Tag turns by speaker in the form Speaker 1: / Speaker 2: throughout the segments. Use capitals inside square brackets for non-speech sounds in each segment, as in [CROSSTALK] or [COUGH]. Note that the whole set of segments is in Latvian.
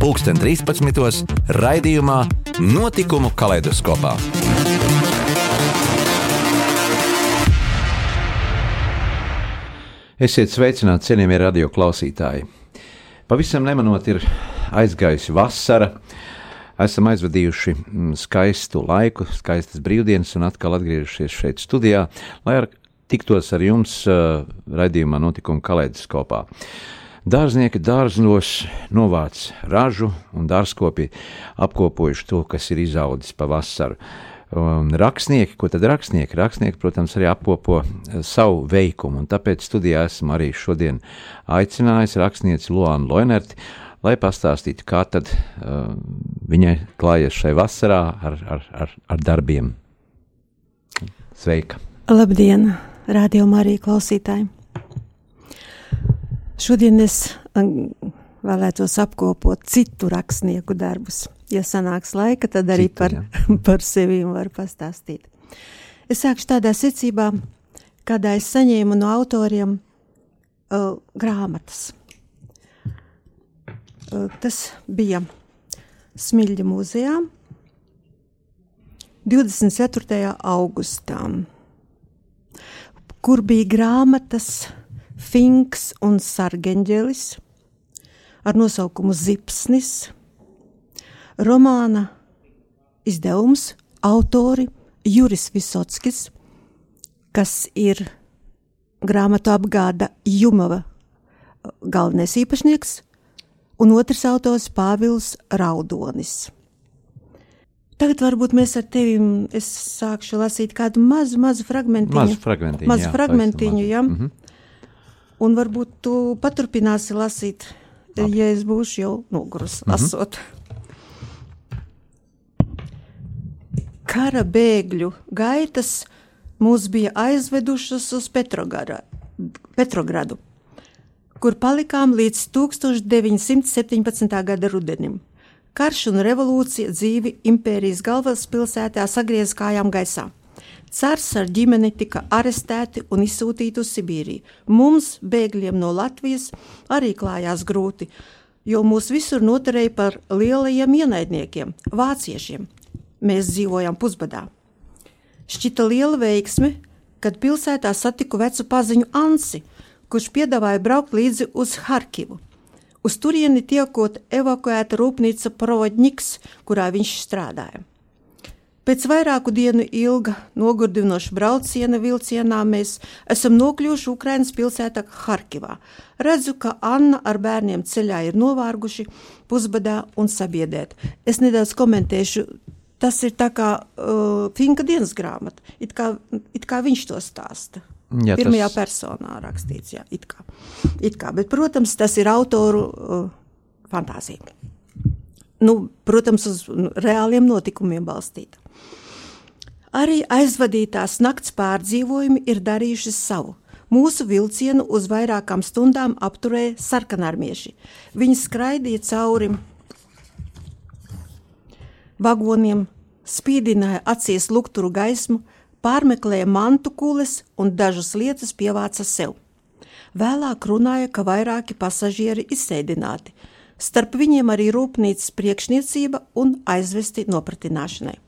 Speaker 1: 2013. raidījumā Notikumu kaleidoskopā. Esiet sveicināti, cienījamie radio klausītāji. Pavisam nemanot, ir aizgājusi vasara. Esam aizvadījuši mm, skaistu laiku, skaistas brīvdienas un atkal atgriežušies šeit studijā, lai ar, tiktos ar jums uh, raidījumā notikuma kaleidoskopā. Dārznieki dārznos novāc ražu un dārzkopi apkopojuši to, kas ir izaudzis pavasaru. Um, rakstnieki, ko tad rakstnieki? Rakstnieki, protams, arī apkopo uh, savu veikumu, un tāpēc studijā esmu arī šodien aicinājis rakstnieci Luānu Loinerti, lai pastāstītu, kā tad uh, viņai klājas šai vasarā ar, ar, ar, ar darbiem. Sveika!
Speaker 2: Labdien, radio Marija klausītāji! Šodien es um, vēlētos apkopot citu rakstnieku darbus ja sanāks laika, tad arī Citu, par, ja. [LAUGHS] par sevi varu pastāstīt. Es sākšu tādā secībā, kādā es saņēmu no autoriem uh, grāmatas. Uh, tas bija Smilģa muzejā 24. augustā, kur bija grāmatas Finks un Sargeņģelis ar nosaukumu Zipsnis romāna izdevums, autori Juris Visotskis, kas ir grāmatu apgāda Jumava galvenais īpašnieks, un otrs autors Pāvils Raudonis. Tagad varbūt mēs ar tevi, es sākšu lasīt kādu mazu, mazu fragmentiņu.
Speaker 1: Mazu fragmentiņu,
Speaker 2: mazu jā, fragmentiņu, jā. Mm -hmm. Un varbūt tu paturpināsi lasīt, Labi. ja es būšu jau nogurus mm -hmm. lasot. kara bēgļu gaitas mūs bija aizvedušas uz Petrogradu, kur palikām līdz 1917. gada rudenim. Karš un revolūcija dzīvi impērijas galvaspilsētā sagriez kājām gaisā. Cars ar ģimeni tika arestēti un izsūtīti uz Sibīriju. Mums, bēgļiem no Latvijas, arī klājās grūti, jo mūs visur noturēja par lielajiem ienaidniekiem, vāciešiem, mēs dzīvojām pusbadā. Šķita liela veiksme, kad pilsētā satiku vecu paziņu Ansi, kurš piedāvāja braukt līdzi uz Harkivu. Uz turieni tiekot evakuēta rūpnīca Provodņiks, kurā viņš strādāja. Pēc vairāku dienu ilga, nogurdinoša brauciena vilcienā mēs esam nokļuvuši Ukrainas pilsētā Harkivā. Redzu, ka Anna ar bērniem ceļā ir novārguši, pusbadā un sabiedēti. Es nedaudz komentēšu tas ir tā kā uh, Finka dienas grāmata. It kā, it kā viņš to stāsta. Jā, Pirmajā tas... personā rakstīts, jā, it kā. It kā. Bet, protams, tas ir autoru uh, fantāzija. Nu, protams, uz reāliem notikumiem balstīta. Arī aizvadītās nakts pārdzīvojumi ir darījuši savu. Mūsu vilcienu uz vairākām stundām apturēja sarkanarmieši. Viņi skraidīja cauri vagoniem, spīdināja acīs lukturu gaismu, pārmeklēja mantu kules un dažas lietas pievāca sev. Vēlāk runāja, ka vairāki pasažieri izsēdināti, starp viņiem arī rūpnīcas priekšniecība un aizvesti nopratināšanai.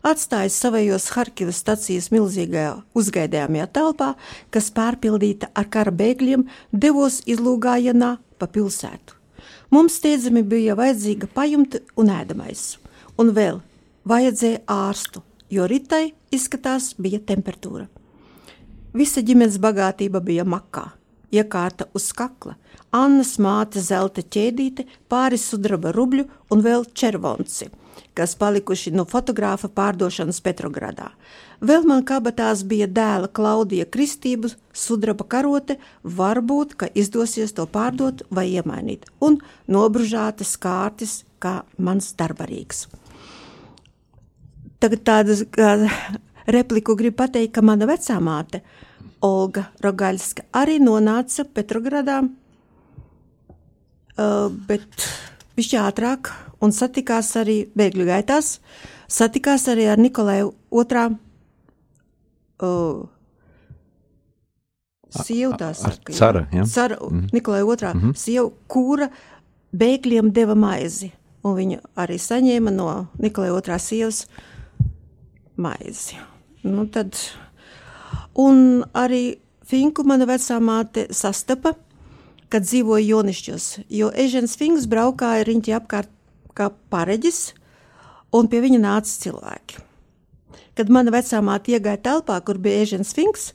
Speaker 2: Atstājis savējos Harkivas stacijas milzīgajā uzgaidāmajā telpā, kas pārpildīta ar kara bēgļiem, devos izlūgājienā pa pilsētu. Mums steidzami bija vajadzīga pajumta un ēdamais un vēl vajadzēja ārstu, jo ritai izskatās bija temperatūra. Visa ģimenes bagātība bija makā, iekārta uz kakla, Annas māte zelta ķēdīte, pāris sudraba rubļu un vēl červonci, kas palikuši no fotogrāfa pārdošanas Petrogradā. Vēl man kabatās bija dēla Klaudija Kristību sudraba karote, varbūt, ka izdosies to pārdot vai iemainīt, un nobružātas kārtas kā mans darbarīgs. Tagad tādu repliku gribu pateikt, ka mana vecā māte, Olga Rogaļska, arī nonāca Petrogradā, bet viņš ātrāk un satikās arī bēgļu gaitās, satikās arī ar Nikolaju otrā uh, sievu, tā saka.
Speaker 1: Cara, ja?
Speaker 2: Cara, mm. Nikolai otrā mm -hmm. sieva, kura bēgļiem deva maizi, un viņa arī saņēma no Nikolai otrā sievas maizi. Nu tad, un arī Finku mana vecā māte sastapa, kad dzīvoja Jonišķos, jo Ežens Finks braukāja riņķi apkārt kā pareģis, un pie viņa nāca cilvēki. Kad mana vecā māte iegāja telpā, kur bija Ežens Finks,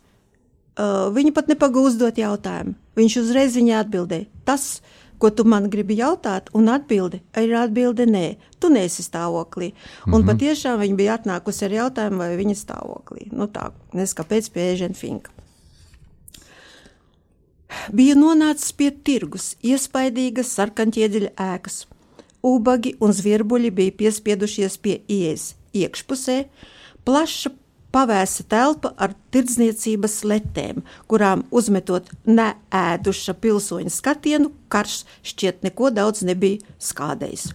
Speaker 2: Uh, viņa pat nepagūst uzdot jautājumu. Viņš uzreiz viņai atbildēja: Tas, ko tu man gribi jautāt, un atbildi ir atbilde nē, tu nesi stāvoklī. Mm -hmm. Un mhm. patiešām viņa bija atnākusi ar jautājumu, vai viņa stāvoklī. Nu tā, nezinu, kāpēc pie Ežena Finka. Bija nonācis pie tirgus, iespaidīgas sarkanķieģeļa ēkas. Ubagi un zvierbuļi bija piespiedušies pie ieejas iekšpusē, plaša pavēsa telpa ar tirdzniecības letēm, kurām uzmetot neēduša pilsoņa skatienu, karš šķiet neko daudz nebija skādējis.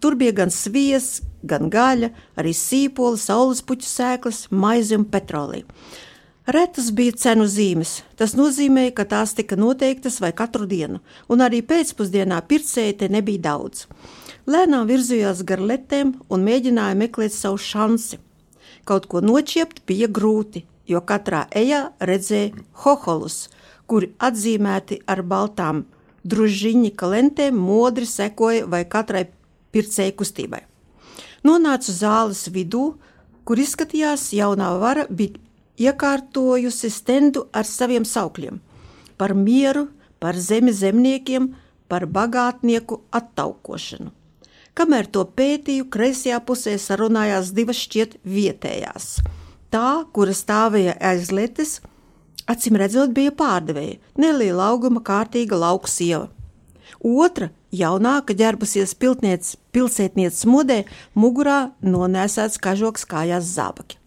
Speaker 2: Tur bija gan sviests, gan gaļa, arī sīpola, saules puķu sēklas, maize un petrolīna. Retas bija cenu zīmes. Tas nozīmēja, ka tās tika noteiktas vai katru dienu, un arī pēcpusdienā pircēji te nebija daudz. Lēnām virzījās gar letēm un mēģināja meklēt savu šansi. Kaut ko noķiept bija grūti, jo katrā ejā redzēja hoholus, kuri atzīmēti ar baltām družiņa lentēm, modri sekoja vai katrai pircēju kustībai. Nonācu zāles vidū, kur izskatījās jaunā vara bija iekārtojusi stendu ar saviem saukļiem - par mieru, par zemi zemniekiem, par bagātnieku attaukošanu. Kamēr to pētīju, kreisajā pusē sarunājās divas šķiet vietējās. Tā, kura stāvēja aiz letes, acīm redzot, bija pārdevēja, neliela auguma, kārtīga lauku sieva. Otra, jaunāka, ģērbusies pilsētnieces modē, mugurā nonēsāts kažoks kājās zābaki.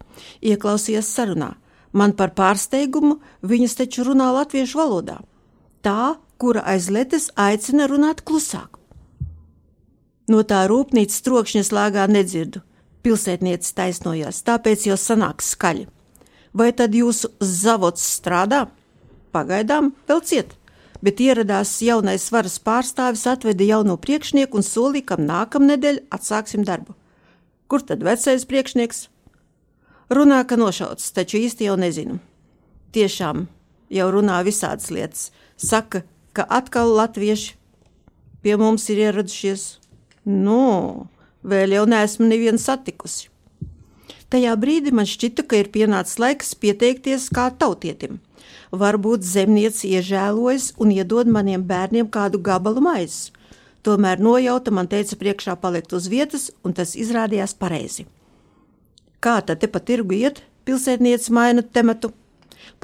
Speaker 2: Ieklausījās sarunā. Man par pārsteigumu viņas taču runā latviešu valodā. Tā, kura aiz letes aicina runāt klusāk. No tā rūpnīcas trokšņa slāgā nedzirdu. Pilsētniecis taisnojās, tāpēc jau sanāks skaļi. Vai tad jūsu zavots strādā? Pagaidām vēl ciet, bet ieradās jaunais varas pārstāvis, atveda jauno priekšnieku un solīja, ka nākamnedēļ atsāksim darbu. Kur tad vecais priekšnieks? Runā, ka nošauts, taču īsti jau nezinu. Tiešām jau runā visādas lietas. Saka, ka atkal latvieši pie mums ir ieradušies Nu, vēl jau neesmu nevienu satikusi. Tajā brīdī man šķita, ka ir pienācis laiks pieteikties kā tautietim. Varbūt zemniece iežēlojas un iedod maniem bērniem kādu gabalu maizes. Tomēr nojauta man teica priekšā palikt uz vietas, un tas izrādījās pareizi. Kā tad te pa tirgu iet? Pilsētniece maina tematu.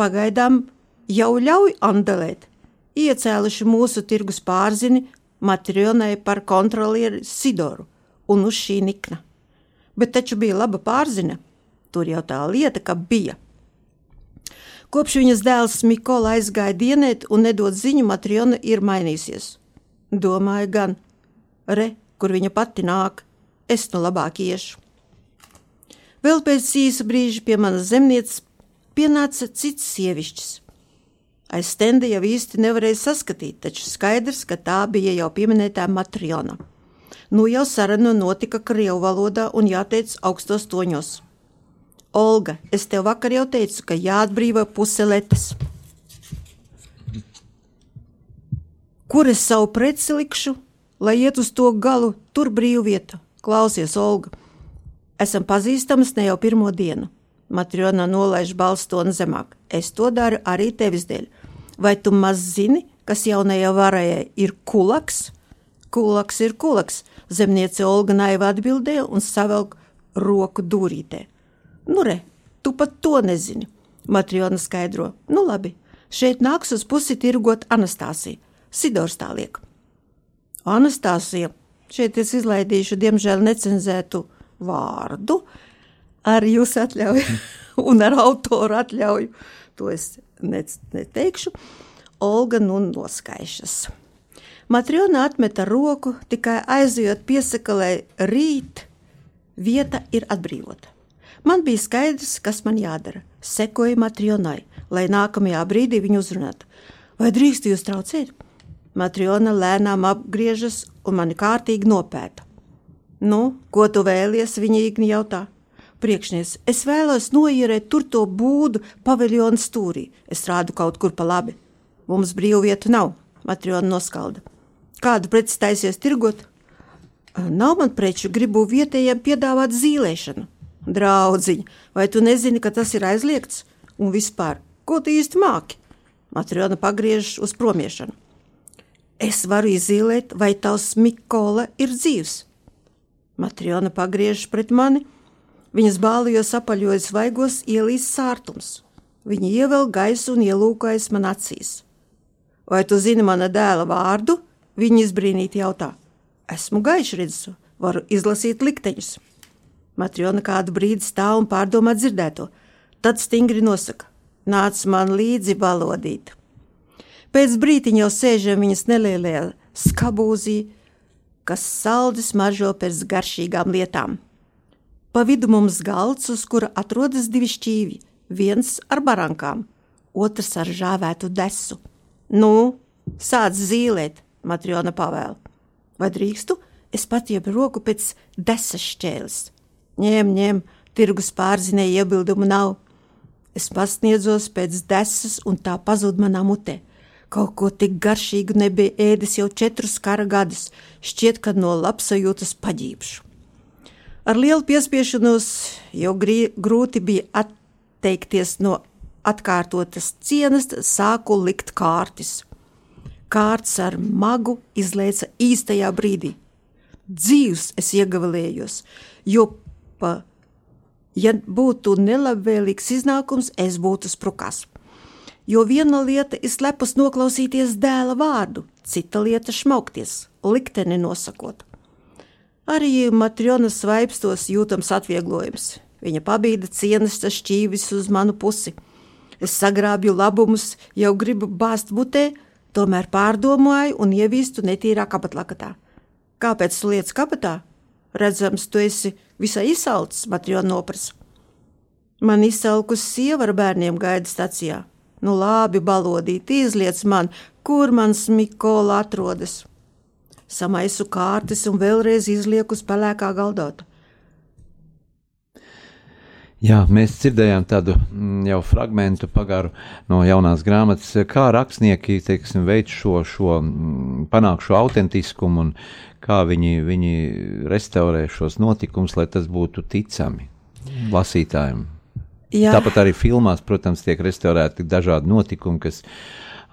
Speaker 2: Pagaidām jau ļauj andelēt. Iecēluši mūsu tirgus pārzini, Matrionai par kontrolieri Sidoru un uz šī nikna. Bet taču bija laba pārzina, tur jau tā lieta, ka bija. Kopš viņas dēls Mikola aizgāja dienēt un nedod ziņu, Matriona ir mainījusies. Domāju gan, re, kur viņa pati nāk, es nu labāk iešu. Vēl pēc īsa brīža pie manas zemnieces pienāca cits sievišķis. Aiz stenda jau īsti nevarēja saskatīt, taču skaidrs, ka tā bija jau pieminētā Matriona. Nu jau saruna notika krievu valodā un jāteic augstos toņos. Olga, es tev vakar jau teicu, ka jāatbrīvo puse letes. Kur es savu preci likšu, lai iet uz to galu, tur brīvvieta? Klausies, Olga, esam pazīstamas ne jau pirmo dienu. Matrona nolaiž balstoni zemāk. Es to daru arī tevis dēļ. Vai tu maz zini, kas jaunajai varējai ir kulaks? Kulaks ir kulaks, zemniece Olga naiva atbildēja un savelk roku dūrītē. Nu, re, tu pat to nezini, Matriona skaidro. Nu, labi, šeit nāks uz pusi tirgot Anastāsija. Sidors tā liek. Anastāsija, šeit es izlaidīšu, diemžēl, necenzētu vārdu. ar jūsu atļauju [LAUGHS] un ar autoru atļauju. To es neteikšu. Olga nu noskaišas. Matriona atmeta roku, tikai aizjot piesaka, lai rīt vieta ir atbrīvota. Man bija skaidrs, kas man jādara. Sekoju Matrionai, lai nākamajā brīdī viņu uzrunātu. Vai drīkst jūs traucēt? Matriona lēnām apgriežas un mani kārtīgi nopēta. Nu, ko tu vēlies? Viņa īkni jautā. Priekšnieks, es vēlos noierēt tur to būdu paviljonu stūrī. Es rādu kaut kur pa labi. Mums brīvvietu nav, Matriona noskalda. Kādu preci taisies tirgot? Nav man preču, gribu vietējiem piedāvāt zīlēšanu. Draudziņ, vai tu nezini, ka tas ir aizliegts? Un vispār, ko tu īsti māki? Matriona pagriežas uz promiešanu. Es varu izzīmēt, vai tavs Mikola ir dzīvs. Matriona pagriežas pret mani, viņas bālijos apaļojas vaigos ielīs sārtums. Viņa ievelk gaisu un ielūkojas man acīs. Vai tu zini mana dēla vārdu? Viņa izbrīnīti jautā. Esmu gaišredzis, varu izlasīt likteņus. Matriona kādu brīdi stāv un pārdomā dzirdēto, tad stingri nosaka: Nāc man līdzi balodīt! Pēc brīdiņa jau sēžam viņas nelielajā skabūzī, kas saldi smaržo pēc garšīgām lietām. Pa vidu mums galds, uz kura atrodas divi šķīvi, viens ar barankām, otrs ar žāvētu desu. Nu, sāc zīlēt, Matriona pavēl. Vai drīkstu? Es patiepu roku pēc desas šķēles. Ņem, ņem, tirgus pārzinēja iebildumu nav. Es pasniedzos pēc desas, un tā pazūd manā mutē. Kaut ko tik garšīgu nebija ēdis jau četrus kara gadus, šķiet, ka no labsajūtas paģīpšu. Ar lielu piespiešanos jau grūti bija atteikties no atkārtotas cienas, sāku likt kārtas. Kārts ar magu izlaica īstajā brīdī. Dzīves es iegavilējos, jo, pa, ja būtu nelabvēlīgs iznākums, es būtu sprukās. Jo viena lieta ir slepus noklausīties dēla vārdu, cita lieta šmaukties, likteni nosakot. Arī Matrionas svaipstos jūtams atvieglojums. Viņa pabīda cienas šķīvis uz manu pusi. Es sagrābju labumus, jau gribu bāzt butē, tomēr pārdomāju un ievīstu netīrā kabatlakatā. Kāpēc tu lietas kabatā? Redzams, tu esi visai izsalcis, Matriona noprasa. Man izsalkus sieva ar bērniem gaida stacijā. Nu, labi, balodīt, izliec man, kur mans Mikola atrodas. Samaisu kārtas un vēlreiz izlieku uz pelēkā galdota.
Speaker 1: Jā, mēs dzirdējām tādu mm, jau fragment pagaru no jaunās grāmatas, kā rakstnieki teiksim, veic šo, šo mm, panāk šo autentiskumu un kā viņi, viņi restaurē šos notikumus, lai tas būtu ticami lasītājiem. Jā. Tāpat arī filmās, protams, tiek restaurēti dažādi notikumi, kas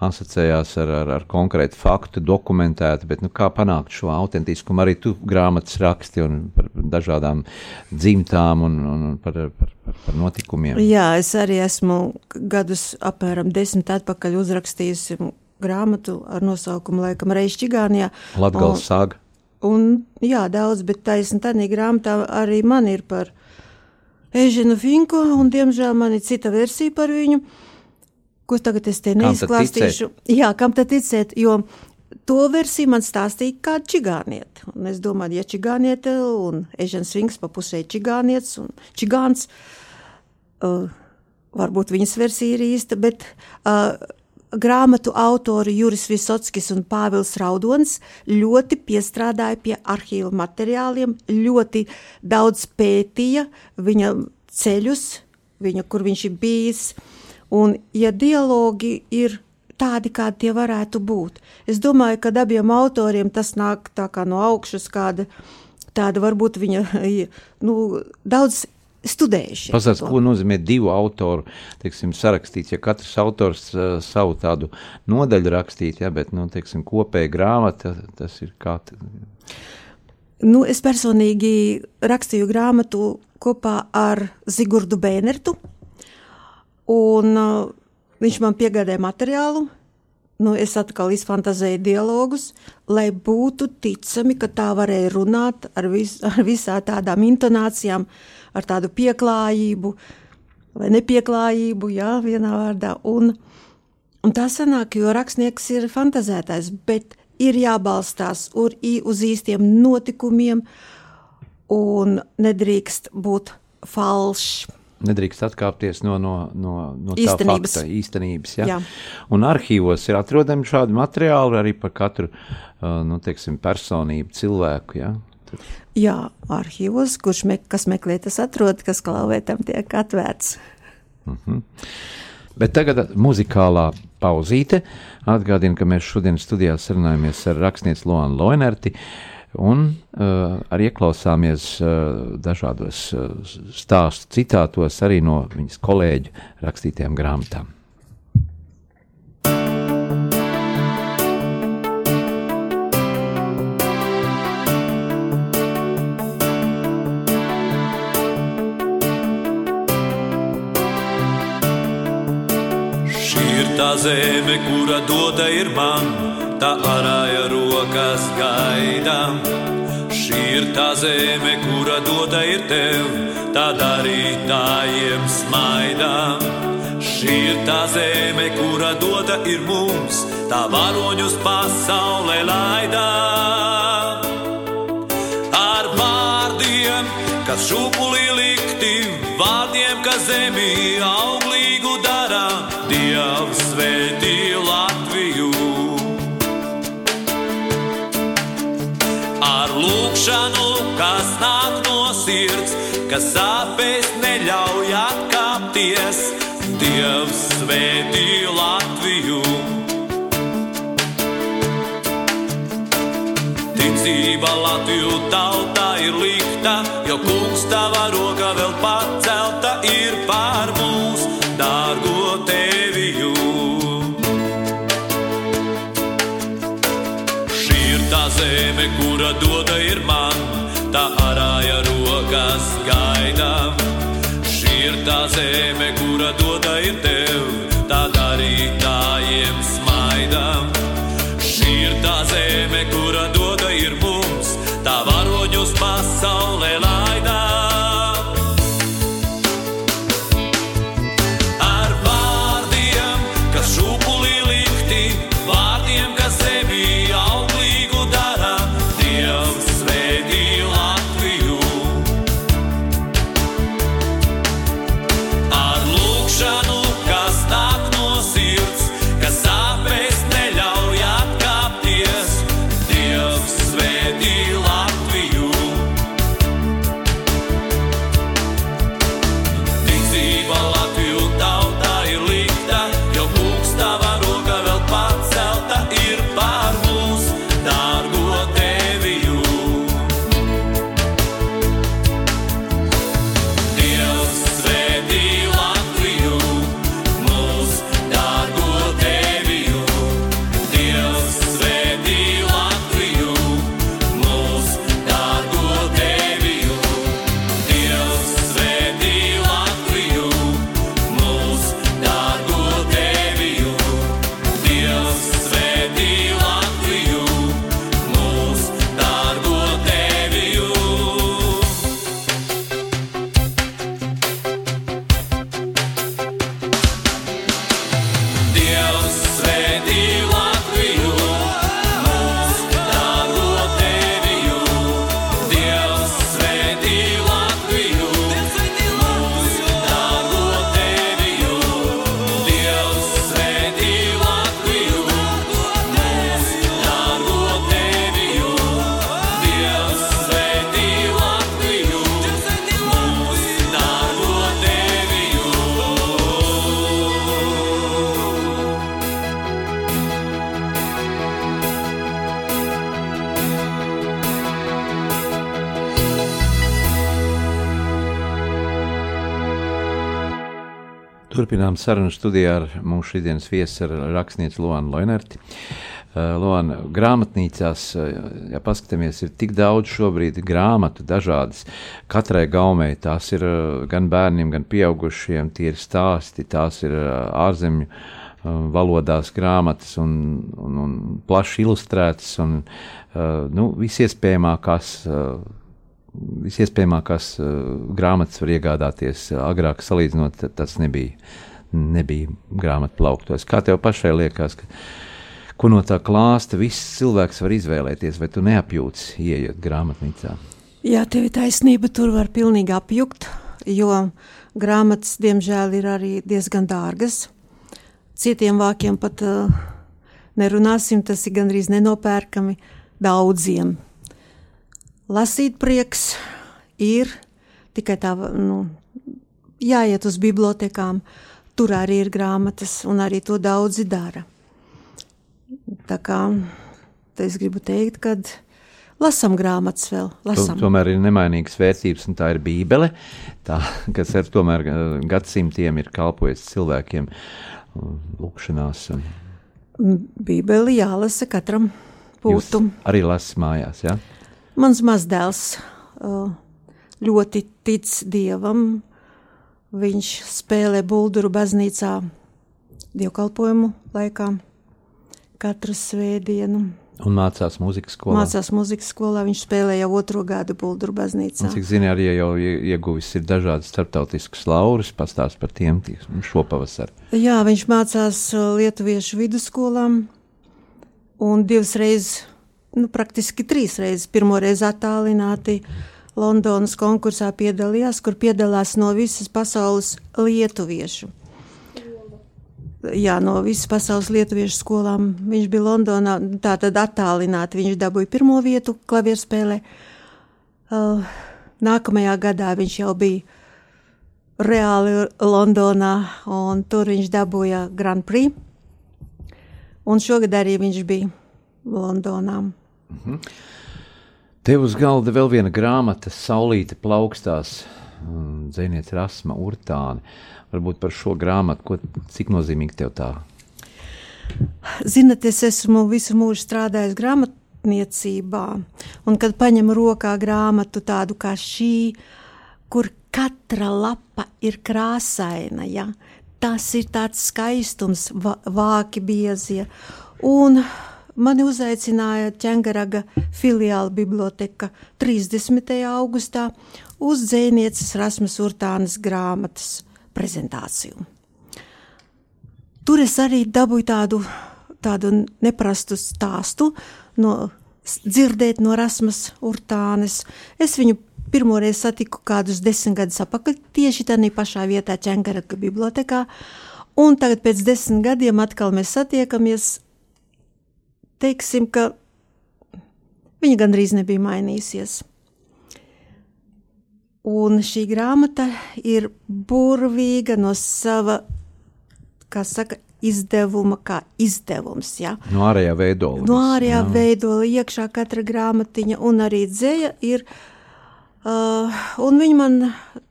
Speaker 1: asociējās ar, ar, ar konkrētu faktu, dokumentēti, bet nu, kā panākt šo autentiskumu? Arī tu grāmatas raksti par dažādām dzimtām un, un par, par, par, par notikumiem.
Speaker 2: Jā, es arī esmu gadus apmēram desmit atpakaļ uzrakstījusi grāmatu ar nosaukumu laikam Reiz Čigānijā.
Speaker 1: Latgals saga.
Speaker 2: Un, jā, daudz, bet taisni tādā grāmatā arī man ir par Ežinu Finku, un diemžēl man ir cita versija par viņu, ko tagad es te neizklāstīšu. Jā, kam tad ticēt, jo to versiju man stāstīja kā čigāniete. Un es domāju, ja čigāniete un Ežens Finks pa pusē čigānietis un čigāns, uh, varbūt viņas versija ir īsta, bet uh, grāmatu autori Juris Visotskis un Pāvils Raudons ļoti piestrādāja pie arhīva materiāliem, ļoti daudz pētīja viņa ceļus, viņa, kur viņš ir bijis. Un, ja dialogi ir tādi, kādi tie varētu būt, es domāju, ka abiem autoriem tas nāk no augšas, kāda tāda varbūt viņa [LAUGHS] nu, daudz studējuši.
Speaker 1: Pastāstiet, ko nozīmē divu autoru teiksim, sarakstīts. Ja katrs autors uh, savu tādu nodaļu rakstīt, ja, bet nu, teiksim, kopēja grāmata, tas ir kā.
Speaker 2: Nu, es personīgi rakstīju grāmatu kopā ar Zigurdu Bēnertu, un uh, viņš man piegādāja materiālu. nu, es atkal izfantazēju dialogus, lai būtu ticami, ka tā varēja runāt ar, vis, [LAUGHS] ar visā tādām intonācijām, ar tādu pieklājību vai nepieklājību, jā, vienā vārdā. Un, un tā sanāk, jo rakstnieks ir fantazētājs, bet ir jābalstās uz, uz īstiem notikumiem un nedrīkst būt falšs
Speaker 1: nedrīkst atkāpties no, no, no, no
Speaker 2: īstenības.
Speaker 1: tā fakta, īstenības. Ja? Jā. Un arhīvos ir atrodami šādi materiāli arī par katru uh, nu, teiksim, personību, cilvēku. Ja?
Speaker 2: Tad... Jā, arhīvos, kurš me, kas meklē, tas atrod, kas klauvētam tiek atvērts.
Speaker 1: Uh mhm. -huh. Bet tagad muzikālā pauzīte. Atgādinu, ka mēs šodien studijā sarunājamies ar rakstnieci Loanu Loinerti. Uh, un uh, arī ieklausāmies uh, dažādos uh, stāstu citātos arī no viņas kolēģu rakstītajām grāmatām.
Speaker 3: Šī ir tā zeme, kura doda ir man tā arāja rokas gaidām. Šī ir tā zeme, kura doda ir tev, tā darītājiem smaidām. Šī ir tā zeme, kura doda ir mums, tā varoņus pasaulē laidām. Ar vārdiem, kas šūpulī likti, vārdiem, kas zemī auglīgu lūkšanu, kas nāk no sirds, kas sāpēs neļauj atkāpties. Dievs svētī Latviju. Ticība Latviju tautā ir likta, jo kungs tava roka vēl pacelta ir pār mūs, dārgo teviju. Zeme, kura doda ir man, tā arāja rokas gaidām. Šī ir tā zeme, kura doda ir tev, tā darītājiem smaidām. Šī ir tā zeme, kura doda ir mums, tā varoņus pasaulē
Speaker 1: Turpinām sarunu studijā ar mūsu šodienas viesu, rakstnieci Loanu Loinerti. Uh, Loana, grāmatnīcās, uh, ja paskatāmies, ir tik daudz šobrīd grāmatu, dažādas. Katrai gaumei tās ir uh, gan bērniem, gan pieaugušiem, tie ir stāsti, tās ir ārzemju valodās grāmatas un, un, un plaši ilustrētas un nu, visiespējamākās. Visiespējamākās grāmatas var iegādāties. Agrāk, salīdzinot, tas nebija, nebija grāmatu plauktos. Kā tev pašai liekas, ka, ko no tā klāsta viss cilvēks var izvēlēties, vai tu neapjūts, ieejot grāmatnīcā?
Speaker 2: Jā, tev ir taisnība, tur var pilnīgi apjukt, jo grāmatas, diemžēl, ir arī diezgan dārgas. Citiem vākiem pat uh, nerunāsim, tas ir gandrīz nenopērkami daudziem. Lasīt prieks ir tikai tā, nu, jāiet uz bibliotekām, tur arī ir grāmatas, un arī to daudzi dara. Tā kā es gribu teikt, ka lasām grāmatas vēl. Lasam.
Speaker 1: Tomēr ir nemainīgas vērtības, un tā ir Bībele, tā, kas ar tomēr gadsimtiem ir kalpojis cilvēkiem lūkšanās.
Speaker 2: Bībeli jālasa katram būtu.
Speaker 1: Jūs arī lasat mājās, jā? Ja?
Speaker 2: Mans mazdēls eh, ļoti tic Dievam. Viņš spēlē bulduru baznīcā dievkalpojumu laikā katru svētdienu.
Speaker 1: Un mācās muzikas skolā.
Speaker 2: Mācās muzikas skolā. Viņš spēlē jau otro gadu Bulduru baznīcā.
Speaker 1: Un, cik zini, arī jau ieguvis ir dažādas starptautiskas lauras, pastāst par tiem šopavasar.
Speaker 2: Jā, viņš mācās uh, Lietuviešu vidusskolām un divas reizes, nu, praktiski trīs reizes, pirmo reizi attālināti Londonas konkursā piedalījās, kur piedalās no visas pasaules lietuviešu jā, no visas pasaules lietuviešu skolām. Viņš bija Londonā, tā tad attālināti. Viņš dabūja pirmo vietu klavierspēlē. Uh, nākamajā gadā viņš jau bija reāli Londonā, un tur viņš dabūja Grand Prix. Un šogad arī viņš bija Londonā. Mhm.
Speaker 1: Tev uz galda vēl viena grāmata, Saulīte plaukstās, dzēniece Rasma Urtāne. Uh, varbūt par šo grāmatu, ko, cik nozīmīgi tev tā?
Speaker 2: Ziniet, es esmu visu mūžu strādājis grāmatniecībā, un kad paņemu rokā grāmatu tādu kā šī, kur katra lapa ir krāsaina, ja? tas ir tāds skaistums, vāki biezie. Un mani uzaicināja Čengaraga filiāla biblioteka 30. augustā uz dzēnieces Rasmas Urtānas grāmatas prezentāciju. Tur es arī dabūju tādu, tādu neprastu stāstu, no, dzirdēt no Rasmas Urtānes. Es viņu pirmoreiz satiku kādus desmit gadus atpakaļ, tieši tādā pašā vietā, Čengaraka bibliotekā. Un tagad pēc desmit gadiem atkal mēs satiekamies. Teiksim, ka viņa gandrīz nebija mainījusies. Un šī grāmata ir burvīga no sava, kā saka, izdevuma, kā izdevums. Ja?
Speaker 1: No ārējā veidola.
Speaker 2: No ārējā jā. veidola iekšā katra grāmatiņa un arī dzēja ir. Uh, un viņi man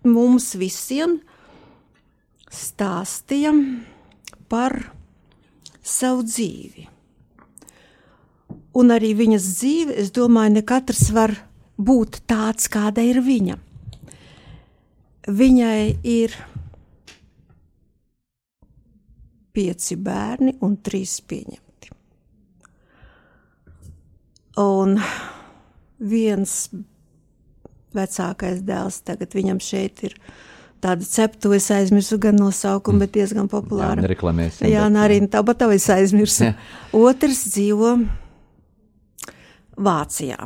Speaker 2: mums visiem stāstīja par savu dzīvi. Un arī viņas dzīve, es domāju, ne katrs var būt tāds, kāda ir viņa viņai ir pieci bērni un trīs pieņemti. Un viens vecākais dēls tagad viņam šeit ir. Tāda cepta, es aizmirsu gan nosaukumu, bet diezgan populāra.
Speaker 1: Jā, reklamēsim.
Speaker 2: Jā, arī tāpat tā es aizmirsu. Jā. Otrs dzīvo Vācijā.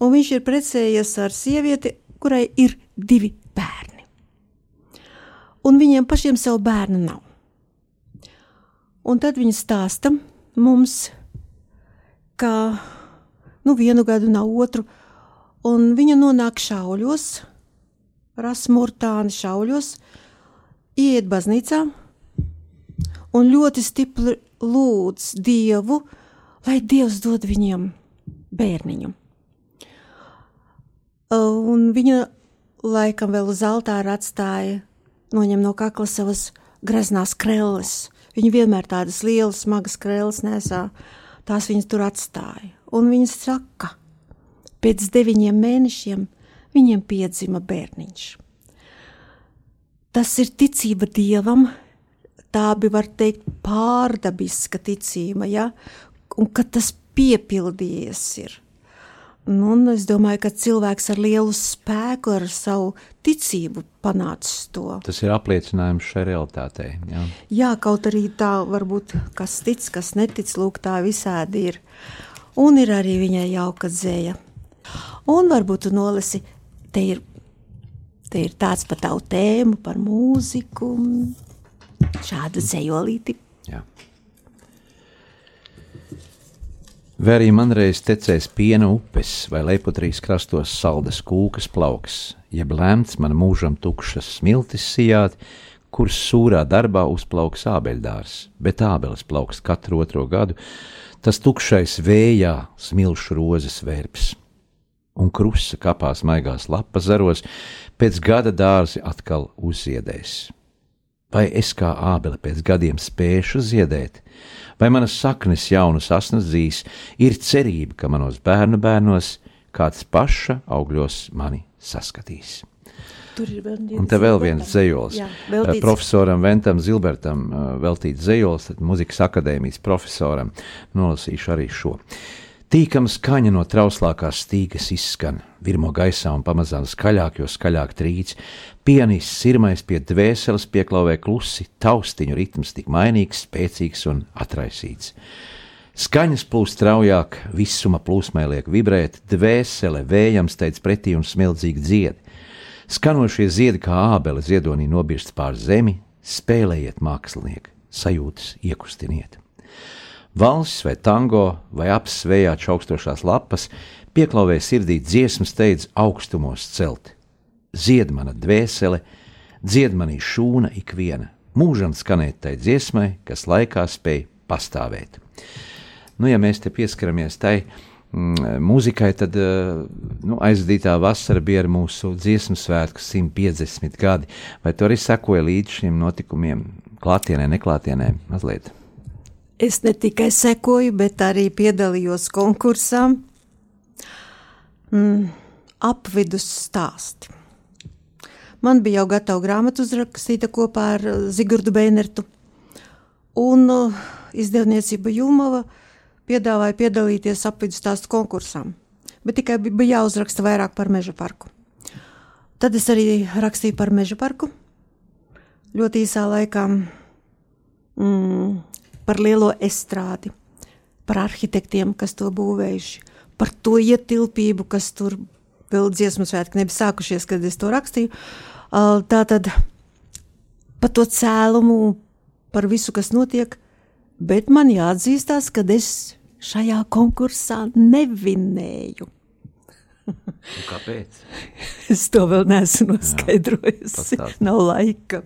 Speaker 2: Un viņš ir precējies ar sievieti, kurai ir divi bērni un viņiem pašiem savu bērnu nav. Un tad viņi stāsta mums, ka nu, vienu gadu nav otru, un viņa nonāk šauļos, rasmurtāni šauļos, iet baznīcā un ļoti stipri lūdz Dievu, lai Dievs dod viņiem bērniņu. Un viņa laikam vēl uz altāra atstāja noņem no kakla savas greznās krelles. Viņa vienmēr tādas lielas, smagas krelles nesā, tās viņas tur atstāja. Un viņas saka, pēc deviņiem mēnešiem viņiem piedzima bērniņš. Tas ir ticība dievam, tā bija, var teikt, pārdabiska ticība, ja? un ka tas piepildījies ir. Nu, un es domāju, ka cilvēks ar lielu spēku, ar savu ticību panācis to.
Speaker 1: Tas ir apliecinājums šai realitātei. Jā,
Speaker 2: jā kaut arī tā varbūt kas tic, kas netic, lūk, tā visādi ir. Un ir arī viņai jauka dzēja. Un varbūt tu nolasi, te ir, te ir tāds par tavu tēmu, par mūziku, šādu dzējolīti.
Speaker 1: Jā. Vai arī man reiz tecēs piena upes vai lepotrīs krastos saldas kūkas plauks, jeb lēmts man mūžam tukšas smiltis sijāt, kuras sūrā darbā uzplauks ābeļdārs, bet ābeles plauks katru otro gadu, tas tukšais vējā smilšu rozes vērps. Un krusta kapās maigās lapas zaros, pēc gada dārzi atkal uzziedēs. Vai es kā ābele pēc gadiem spēšu ziedēt, vai manas saknes jaunas asnas dzīs, ir cerība, ka manos bērnu bērnos kāds paša augļos mani saskatīs.
Speaker 2: Tur ir vēl viens,
Speaker 1: vēl viens zejols.
Speaker 2: veltīts.
Speaker 1: Profesoram Ventam Zilbertam uh, veltīts zejols, tad muzikas akadēmijas profesoram nolasīšu arī šo. Tīkama skaņa no trauslākās stīgas izskan, virmo gaisā un pamazām skaļāk, jo skaļāk trīc. Pianists sirmais pie dvēseles pieklauvē klusi, taustiņu ritms tik mainīgs, spēcīgs un atraisīts. Skaņas plūst straujāk, visuma plūsmai liek vibrēt, dvēsele vējam steidz pretī un smildzīgi dzied. Skanošie ziedi kā ābele ziedonī nobirst pār zemi, spēlējiet mākslinieki, sajūtas iekustiniet. Valsts vai tango vai apsvējā čaukstošās lapas pieklauvē sirdī dziesmas steidz augstumos celt. Zied mana dvēsele, dzied manī šūna ikviena, mūžam skanēt tai dziesmai, kas laikā spēj pastāvēt. Nu, ja mēs te pieskaramies tai mm, mūzikai, tad eh, nu, aizdītā vasara bija ar mūsu dziesmu svētku 150 gadi. Vai tu arī sekoji līdz šiem notikumiem, klātienē, neklātienē, mazliet?
Speaker 2: Es ne tikai sekoju, bet arī piedalījos konkursā. Mm, apvidus stāsti. Man bija jau gatava grāmata uzrakstīta kopā ar uh, Zigordu Beinertu. Un uh, izdevniecība Jumava piedāvāja piedalīties apvidus stāstu konkursā. Bet tikai bi- bija jāuzraksta vairāk par meža parku. Tad es arī rakstīju par meža parku. Ļoti īsā laikā mm, par lielo estrādi, par arhitektiem, kas to būvējuši, par to ietilpību, kas tur vēl dziesmu svētki nebija sākušies, kad es to rakstīju. Tā tad par to cēlumu, par visu, kas notiek, bet man jāatzīstās, ka es šajā konkursā nevinēju.
Speaker 1: Un kāpēc? [LAUGHS]
Speaker 2: Es to vēl neesmu noskaidrojusi.
Speaker 1: pastāsti.
Speaker 2: Nav laika.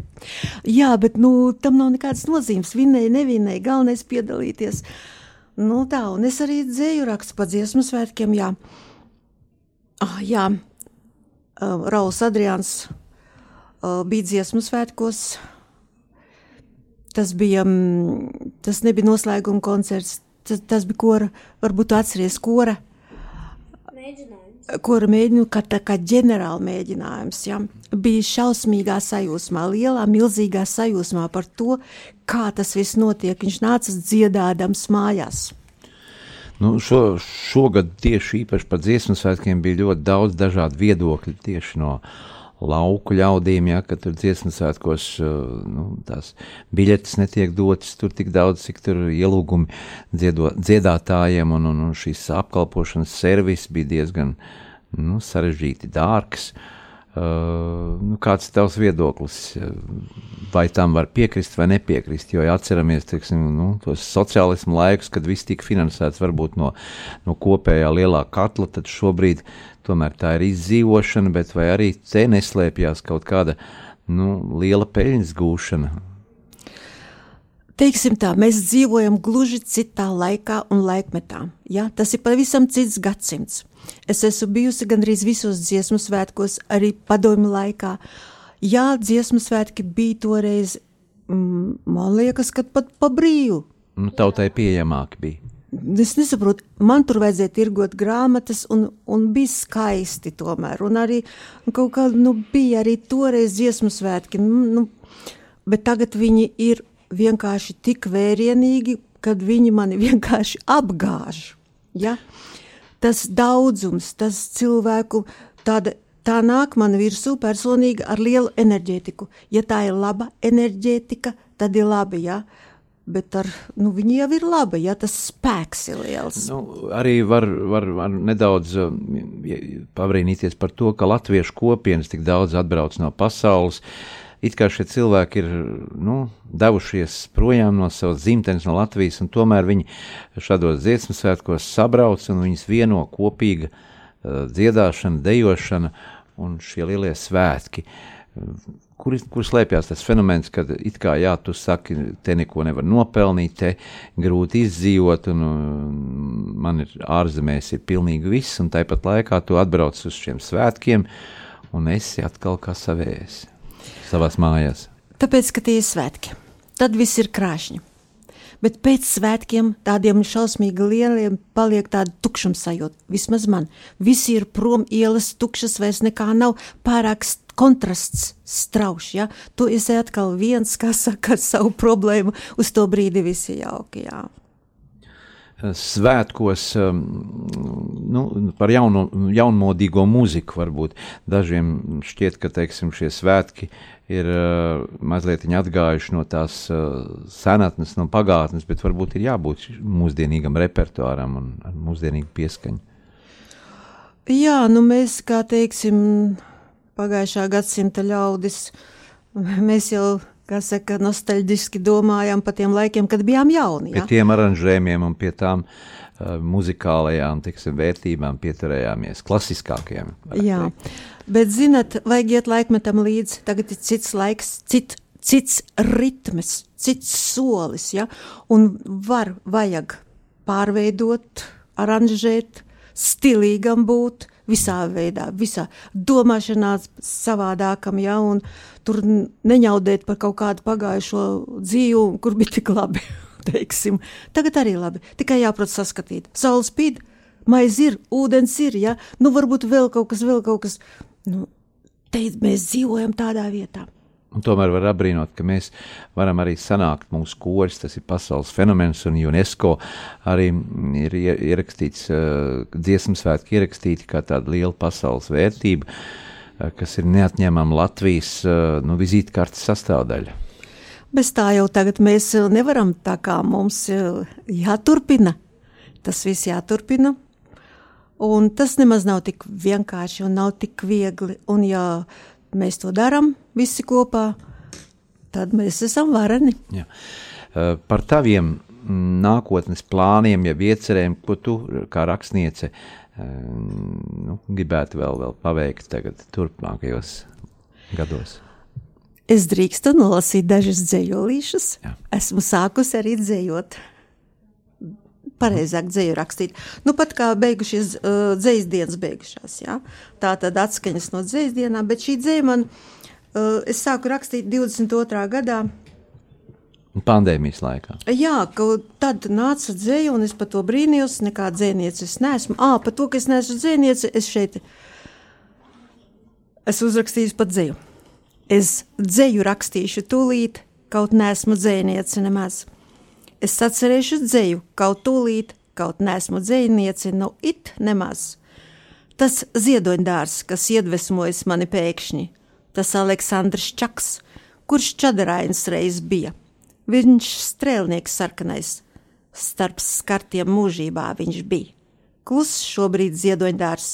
Speaker 2: Jā, bet nu, tam nav nekādas nozīmes. Vinēja, nevinēja, galvenais piedalīties. Nu, tā, un es arī dzēju rakstu pa dziesmu svētkiem. Jā, ah, jā. Uh, Rauls Adrians uh, bija dziesmu svētkos. Tas bija, mm, tas nebija noslēguma koncerts, tas, tas bija kora, varbūt atceries kora kura mēģinu, kā, tā kā ģenerāla mēģinājums, ja, bija šausmīgā sajūsmā, lielā, milzīgā sajūsmā par to, kā tas viss notiek. Viņš nāca dziedādams mājās.
Speaker 1: Nu, šo, šogad tieši īpaši par dziesmu svētkiem bija ļoti daudz dažādu viedokļu tieši no lauku ļaudīm, ja, ka tur dziesmu svētkos uh, nu, tās biļetes netiek dotas tur tik daudz, cik tur ielūgumi dziedo, dziedātājiem, un, un, un šīs apkalpošanas servis bija diezgan nu, sarežģīti dārgs. Uh, nu, kāds ir tavs viedoklis? Vai tam var piekrist vai nepiekrist? Jo, ja atceramies teiksim, nu, tos sociālismu laikus, kad viss tika finansēts varbūt no, no kopējā lielā katla, tad šobrīd tomēr tā ir izdzīvošana, bet vai arī te neslēpjas kaut kāda nu, liela peļņas gūšana?
Speaker 2: Teiksim tā, mēs dzīvojam gluži citā laikā un laikmetā. Ja? Tas ir pavisam cits gadsimts. Es esmu bijusi gandrīz visos dziesmu svētkos, arī padomju laikā. Jā, dziesmu svētki bija toreiz, mm, man liekas, ka pat pa brīvu.
Speaker 1: Nu, tautai pieejamāki bija.
Speaker 2: Es nesaprotu, man tur vajadzēja tirgot grāmatas, un, un bija skaisti tomēr. Un arī kaut kā, nu, bija arī toreiz dziesmu svētki, nu, bet tagad viņi ir vienkārši tik vērienīgi, kad viņi mani [LAUGHS] vienkārši apgāž. Ja? Tas daudzums, tas cilvēku tāda. Tā nāk man virsū personīgi ar lielu enerģētiku. Ja tā ir laba enerģētika, tad ir labi. Ja? Bet ar, nu, viņi jau ir labi, ja tas spēks ir liels.
Speaker 1: Nu, arī var, var, var nedaudz um, pabrīnīties par to, ka latviešu kopienas tik daudz atbrauc no pasaules. It kā šie cilvēki ir nu, devušies projām no savas dzimtenes, no Latvijas, un tomēr viņi šādos dziesmu svētkos sabrauc un viņus vieno kopīga uh, dziedāšana, dejošana un šie lielie svētki. Kur, kur slēpjas tas fenomens, kad it kā jā, tu saki, te neko nevar nopelnīt, te grūti izdzīvot, un, un man ir ārzemēs ir pilnīgi viss, un tāpat laikā tu atbrauc uz šiem svētkiem, un esi atkal kā savējs savās mājās.
Speaker 2: Tāpēc, ka tie ir svētki, tad viss ir krāšņi. Bet pēc svētkiem, tādiem šausmīgi lieliem, paliek tāda tukšuma sajūta. Vismaz man. Visi ir prom, ielas tukšas, vairs nekā nav. Pārāk kontrasts strauši. Ja? Tu esi atkal viens, kas saka savu problēmu. Uz to brīdi viss ir jauki. Jā.
Speaker 1: Svētkos um, nu, par jauno, jaunmodīgo mūziku varbūt dažiem šķiet, ka teiksim, šie svētki ir uh, mazliet atgājuši no tās uh, senatnes, no pagātnes, bet varbūt ir jābūt mūsdienīgam repertuāram un mūsdienīgu pieskaņu.
Speaker 2: Jā, nu mēs, kā teiksim, pagājušā gadsimta ļaudis. Mēs jau, kā saka, nostalģiski domājam par tiem laikiem, kad bijām jauni.
Speaker 1: Ja? Pie tiem aranžējumiem un pie tām uh, muzikālajām tiksim, vērtībām pieturējāmies, klasiskākajiem.
Speaker 2: Jā, teikt. bet, zinat, vajag iet laikmetam līdzi. Tagad ir cits laiks, cit, cits ritms, cits solis, ja? un var, vajag pārveidot, aranžēt, stilīgam būt, visā veidā, visā domāšanā savādākam, ja, un tur neņaudēt par kaut kādu pagājušo dzīvi, kur bija tik labi. [LAUGHS] Teiksim. Tagad arī labi, tikai jāprot saskatīt. Saule spīd, maize ir, ūdens ir, ja, nu varbūt vēl kaut kas, vēl kaut kas. Nu, te mēs dzīvojam tādā vietā.
Speaker 1: Un tomēr var apbrīnot, ka mēs varam arī sanākt mūsu koris, tas ir pasaules fenomens, un UNESCO arī ir ierakstīts, uh, dziesmu svētki ierakstīti kā tāda liela pasaules vērtība, uh, kas ir neatņemama Latvijas uh, nu, vizītkartes sastāvdaļa.
Speaker 2: Bez tā jau tagad mēs nevaram, tā kā mums jāturpina, tas viss jāturpina, un tas nemaz nav tik vienkārši un nav tik viegli, un ja mēs to darām visi kopā, tad mēs esam vareni.
Speaker 1: Jā. Par taviem nākotnes plāniem, ja iecerēm, ko tu kā rakstniece nu, gribētu vēl, vēl paveikt tagad, turpmākajos gados?
Speaker 2: Es drīkstu nolasīt dažas dzējolīšas. Jā. Esmu sākusi arī dzējot pareizāk dzēju rakstīt. Nu, pat kā beigušies uh, dzējas dienas beigušās, jā. Tā tad atskaņas no dzējas dienām, bet šī dzēja man, uh, es sāku rakstīt 22. gadā.
Speaker 1: Pandēmijas laikā.
Speaker 2: Jā, kaut tad nāca dzēja, un es par to brīnījos, nekā dzēniece es neesmu. Ā, par to, ka es neesmu dzēniece, es šeit, es uzrakstīju pat dzēju. Es dzēju rakstīšu tūlīt, kaut neesmu dzēniece nemaz. Es atcerēšu dzēju, kaut tūlīt, kaut nesmu dzējnieci, nu it nemaz. Tas ziedoņdārs, kas iedvesmojas mani pēkšņi, tas Aleksandrs Čaks, kurš čadarains reiz bija. Viņš strēlnieks sarkanais, starp skartiem mūžībā viņš bija. Kluss šobrīd ziedoņdārs,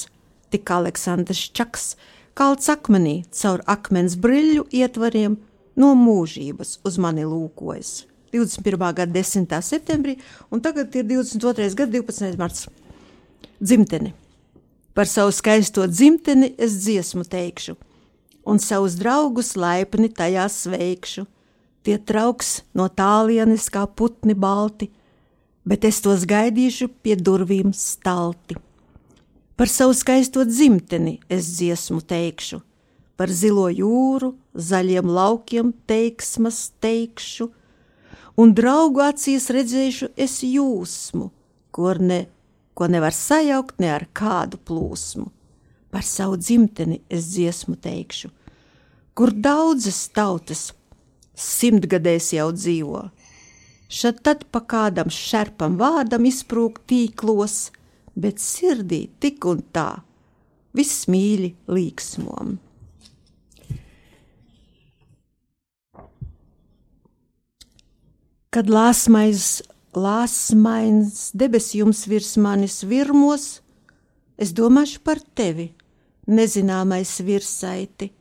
Speaker 2: tik Aleksandrs Čaks, kalts akmenī caur akmens briļu ietvariem no mūžības uz mani lūkojas. 21. gada 10. septembrī, un tagad ir 22. gada 12. marts. Dzimteni. Par savu skaisto dzimteni es dziesmu teikšu, un savus draugus laipni tajā sveikšu. Tie trauks no tālienes kā putni balti, bet es tos gaidīšu pie durvīm stalti. Par savu skaisto dzimteni es dziesmu teikšu, par zilo jūru, zaļiem laukiem teiksmas teikšu un draugu acīs redzēšu es jūsmu, kur ne, ko nevar sajaukt ne ar kādu plūsmu. Par savu dzimteni es dziesmu teikšu, kur daudzas tautas simtgadēs jau dzīvo. Šad tad pa kādam šerpam vārdam izprūk tīklos, bet sirdī tik un tā viss mīļi līksmom. Kad lāsmais, lāsmains debesjums virs manis virmos, es domāšu par tevi, nezināmais virsaiti.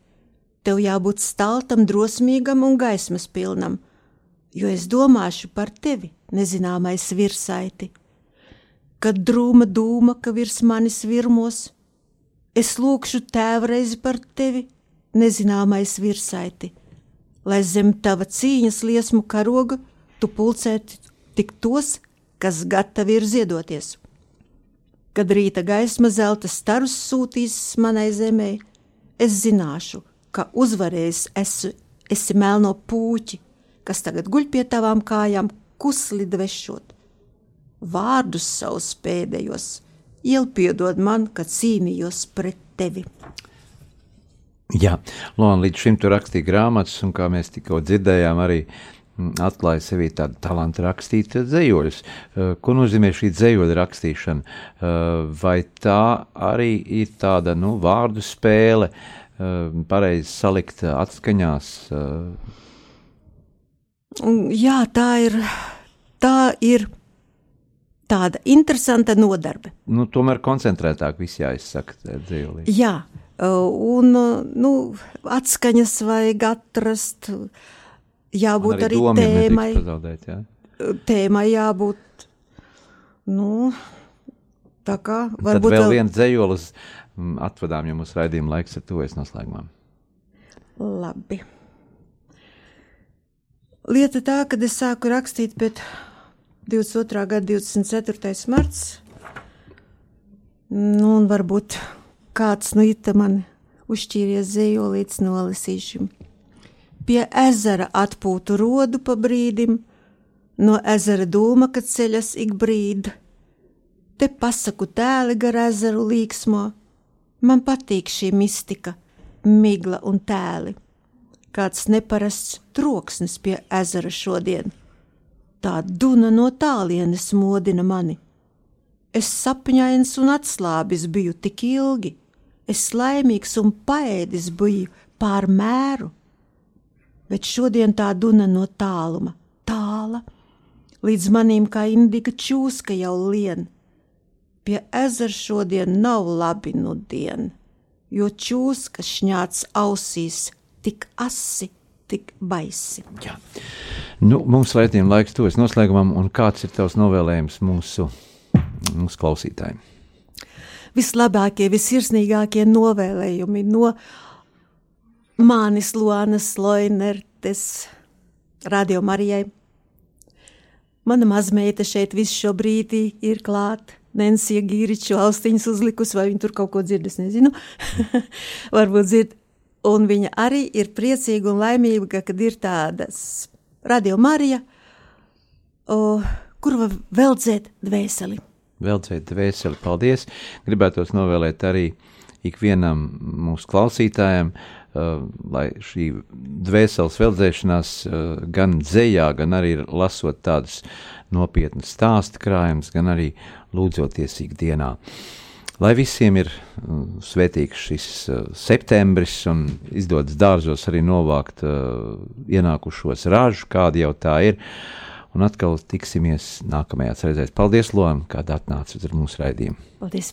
Speaker 2: Tev jābūt staltam, drosmīgam un gaismas pilnam, jo es domāšu par tevi, nezināmais virsaiti. Kad drūma dūma, ka virs manis virmos, es lūkšu tēvreizi par tevi, nezināmais virsaiti, lai zem tava cīņas liesmu karoga tu pulcēt tik tos, kas gatavi ir ziedoties. Kad rīta gaisma zelta starus sūtīs manai zemē, es zināšu, ka uzvarējis esi, esi melno puķi, kas tagad guļ pie tavām kājām, kusli dvešot. Vārdus savus pēdējos, ielpiedod man, kad cīnījos pret tevi.
Speaker 1: Jā, Lona līdz šim tur rakstīja grāmatas, un kā mēs tikko dzirdējām, arī atklāja sevī tādu talantu rakstīt dzējoļus. Eh, ko nozīmē šī dzējoļa rakstīšana? Eh, vai tā arī ir tāda nu, vārdu spēle, eh, pareizi salikt atskaņās?
Speaker 2: Jā, tā ir. Tā ir tāda interesanta nodarbe.
Speaker 1: Nu, tomēr koncentrētāk viss jāizsaka dzīvē.
Speaker 2: Jā, un nu, atskaņas vajag atrast. Uh, jābūt arī, arī tēmai.
Speaker 1: Pazaudēt, jā.
Speaker 2: Tēmai jābūt, nu, tā kā
Speaker 1: varbūt. Tad vēl viens dzējolis mm, atvedām, jo mūsu raidījuma laiks ir tuvies noslēgumam.
Speaker 2: Labi. Lieta tā, kad es sāku rakstīt pēc 22. gada 24. marts, nu, un varbūt kāds no ita man uzšķīries zējolīts nolasīšim pie ezera atpūtu rodu pa brīdim, no ezera dūma, kad ceļas ik brīdi. Te pasaku tēli gar ezeru līksmo, man patīk šī mistika, migla un tēli. Kāds neparasts troksnis pie ezera šodien. Tā duna no tālienes modina mani. Es sapņains un atslābis biju tik ilgi, es laimīgs un paēdis biju pār mēru bet šodien tā duna no tāluma, tāla, līdz manim kā indīga čūska jau lien. Pie ezera šodien nav labi nudien, jo čūska šņāts ausīs tik asi, tik baisi.
Speaker 1: Jā. Nu, mums raidījuma laiks tuvojas noslēgumam, un kāds ir tavs novēlējums mūsu, mūsu klausītājiem?
Speaker 2: Vislabākie, visirsnīgākie novēlējumi no Mānis Loanas Loinertes Radio Marijai. Mana mazmeita šeit visu šo brīdi ir klāta. Nensija Gīriču austiņas uzlikus, vai viņa tur kaut ko dzird, es nezinu. [LAUGHS] Varbūt dzird. Un viņa arī ir priecīga un laimīga, kad ir tādas Radio Marija, o, kur var veldzēt dvēseli.
Speaker 1: Veldzēt dvēseli, paldies! Gribētos novēlēt arī ikvienam mūsu klausītājam, uh, lai šī dvēseles veldzēšanās uh, gan dzējā, gan arī lasot tādus nopietnus stāstu krājumus, gan arī lūdzoties ikdienā. Lai visiem ir uh, svētīgs šis septembris un izdodas dārzos arī novākt ienākušos ražu, kāda jau tā ir. Un atkal tiksimies nākamajā reizē. Paldies, Lorija, kāda atnāca uz mūsu raidījumu.
Speaker 2: Paldies!